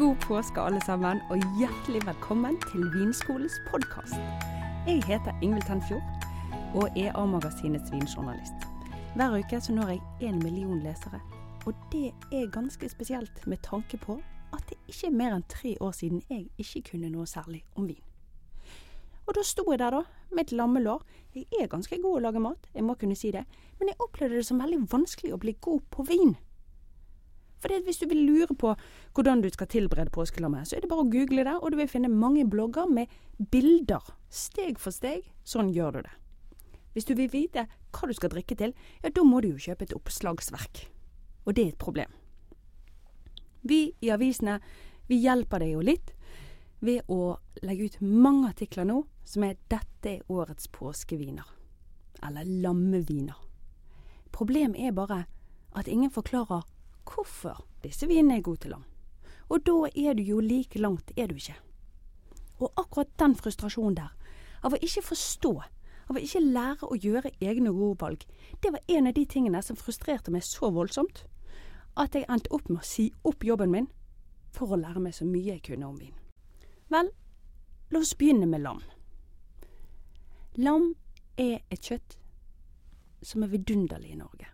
God påske, alle sammen, og hjertelig velkommen til Vinskolens podkast. Jeg heter Ingvild Tenfjord og er A-magasinets vinjournalist. Hver uke så når jeg én million lesere, og det er ganske spesielt med tanke på at det ikke er mer enn tre år siden jeg ikke kunne noe særlig om vin. Og da sto jeg der, da, med et lammelår. Jeg er ganske god å lage mat, jeg må kunne si det, men jeg opplevde det som veldig vanskelig å bli god på vin. For hvis du vil lure på hvordan du skal tilberede påskelammet, så er det bare å google det, og du vil finne mange blogger med bilder. Steg for steg. Sånn gjør du det. Hvis du vil vite hva du skal drikke til, ja, da må du jo kjøpe et oppslagsverk. Og det er et problem. Vi i avisene, vi hjelper deg jo litt ved å legge ut mange artikler nå som er 'Dette er årets påskeviner', eller lammeviner. Problemet er bare at ingen forklarer hvorfor disse vinene er gode til lam. Og da er du jo like langt, er du ikke? Og akkurat den frustrasjonen der, av å ikke forstå, av å ikke lære å gjøre egne gode valg, det var en av de tingene som frustrerte meg så voldsomt at jeg endte opp med å si opp jobben min for å lære meg så mye jeg kunne om vin. Vel, la oss begynne med lam. Lam er et kjøtt som er vidunderlig i Norge.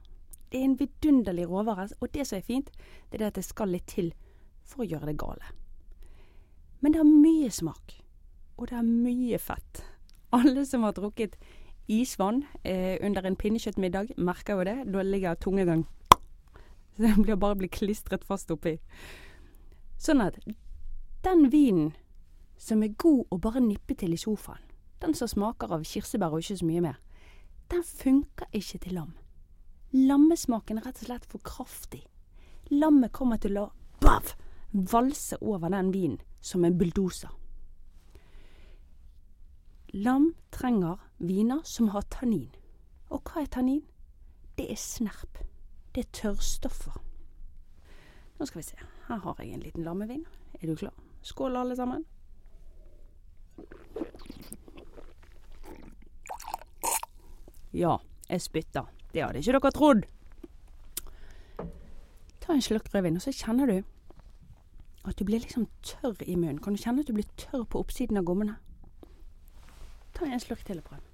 Det er en vidunderlig råvare, og det som er fint, det er at det skal litt til for å gjøre det gale. Men det har mye smak, og det har mye fett. Alle som har drukket isvann eh, under en pinnekjøttmiddag, merker jo det. Da ligger tungegang Så den blir bare blir klistret fast oppi. Sånn at den vinen som er god å bare nippe til i sofaen, den som smaker av kirsebær og ikke så mye mer, den funker ikke til lam. Lammesmaken er rett og slett for kraftig. Lammet kommer til å bav, valse over den vinen som en bulldoser. Lam trenger viner som har tannin. Og hva er tannin? Det er snerp. Det er tørrstoffer. Nå skal vi se. Her har jeg en liten lammevin. Er du klar? Skål, alle sammen. Ja, jeg spytter. Det hadde ikke dere trodd. Ta en slurk rødvin, og så kjenner du at du blir liksom tørr i munnen. Kan du kjenne at du blir tørr på oppsiden av gommene? Ta en slurk til og prøv.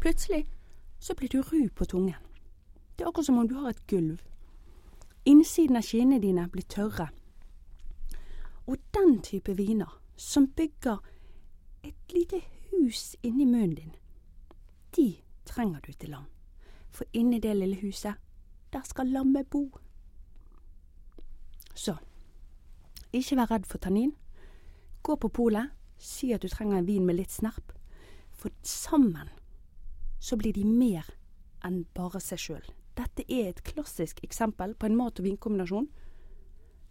Plutselig så blir du ru på tungen. Det er akkurat som om du har et gulv. Innsiden av kinnene dine blir tørre. Og den type viner, som bygger et lite hus inni munnen din, de trenger du til lam. For inni det lille huset, der skal lammet bo. Så, ikke vær redd for tannin. Gå på polet, si at du trenger en vin med litt snerp. For sammen så blir de mer enn bare seg sjøl. Dette er et klassisk eksempel på en mat- og vinkombinasjon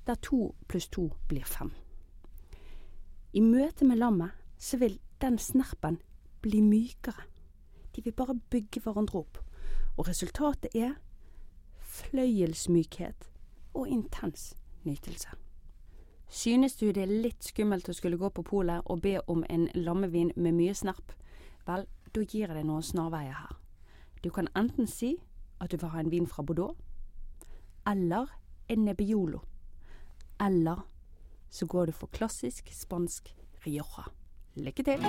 der to pluss to blir fem. I møte med lammet så vil den snerpen bli mykere. De vil bare bygge hverandre opp. Og resultatet er fløyelsmykhet og intens nytelse. Synes du det er litt skummelt å skulle gå på polet og be om en lammevin med mye snerp? Vel, da gir jeg deg noen snarveier her. Du kan enten si at du vil ha en vin fra Bordeaux, eller en Nebbiolo. Eller så går du for klassisk spansk Rioja. Lykke til!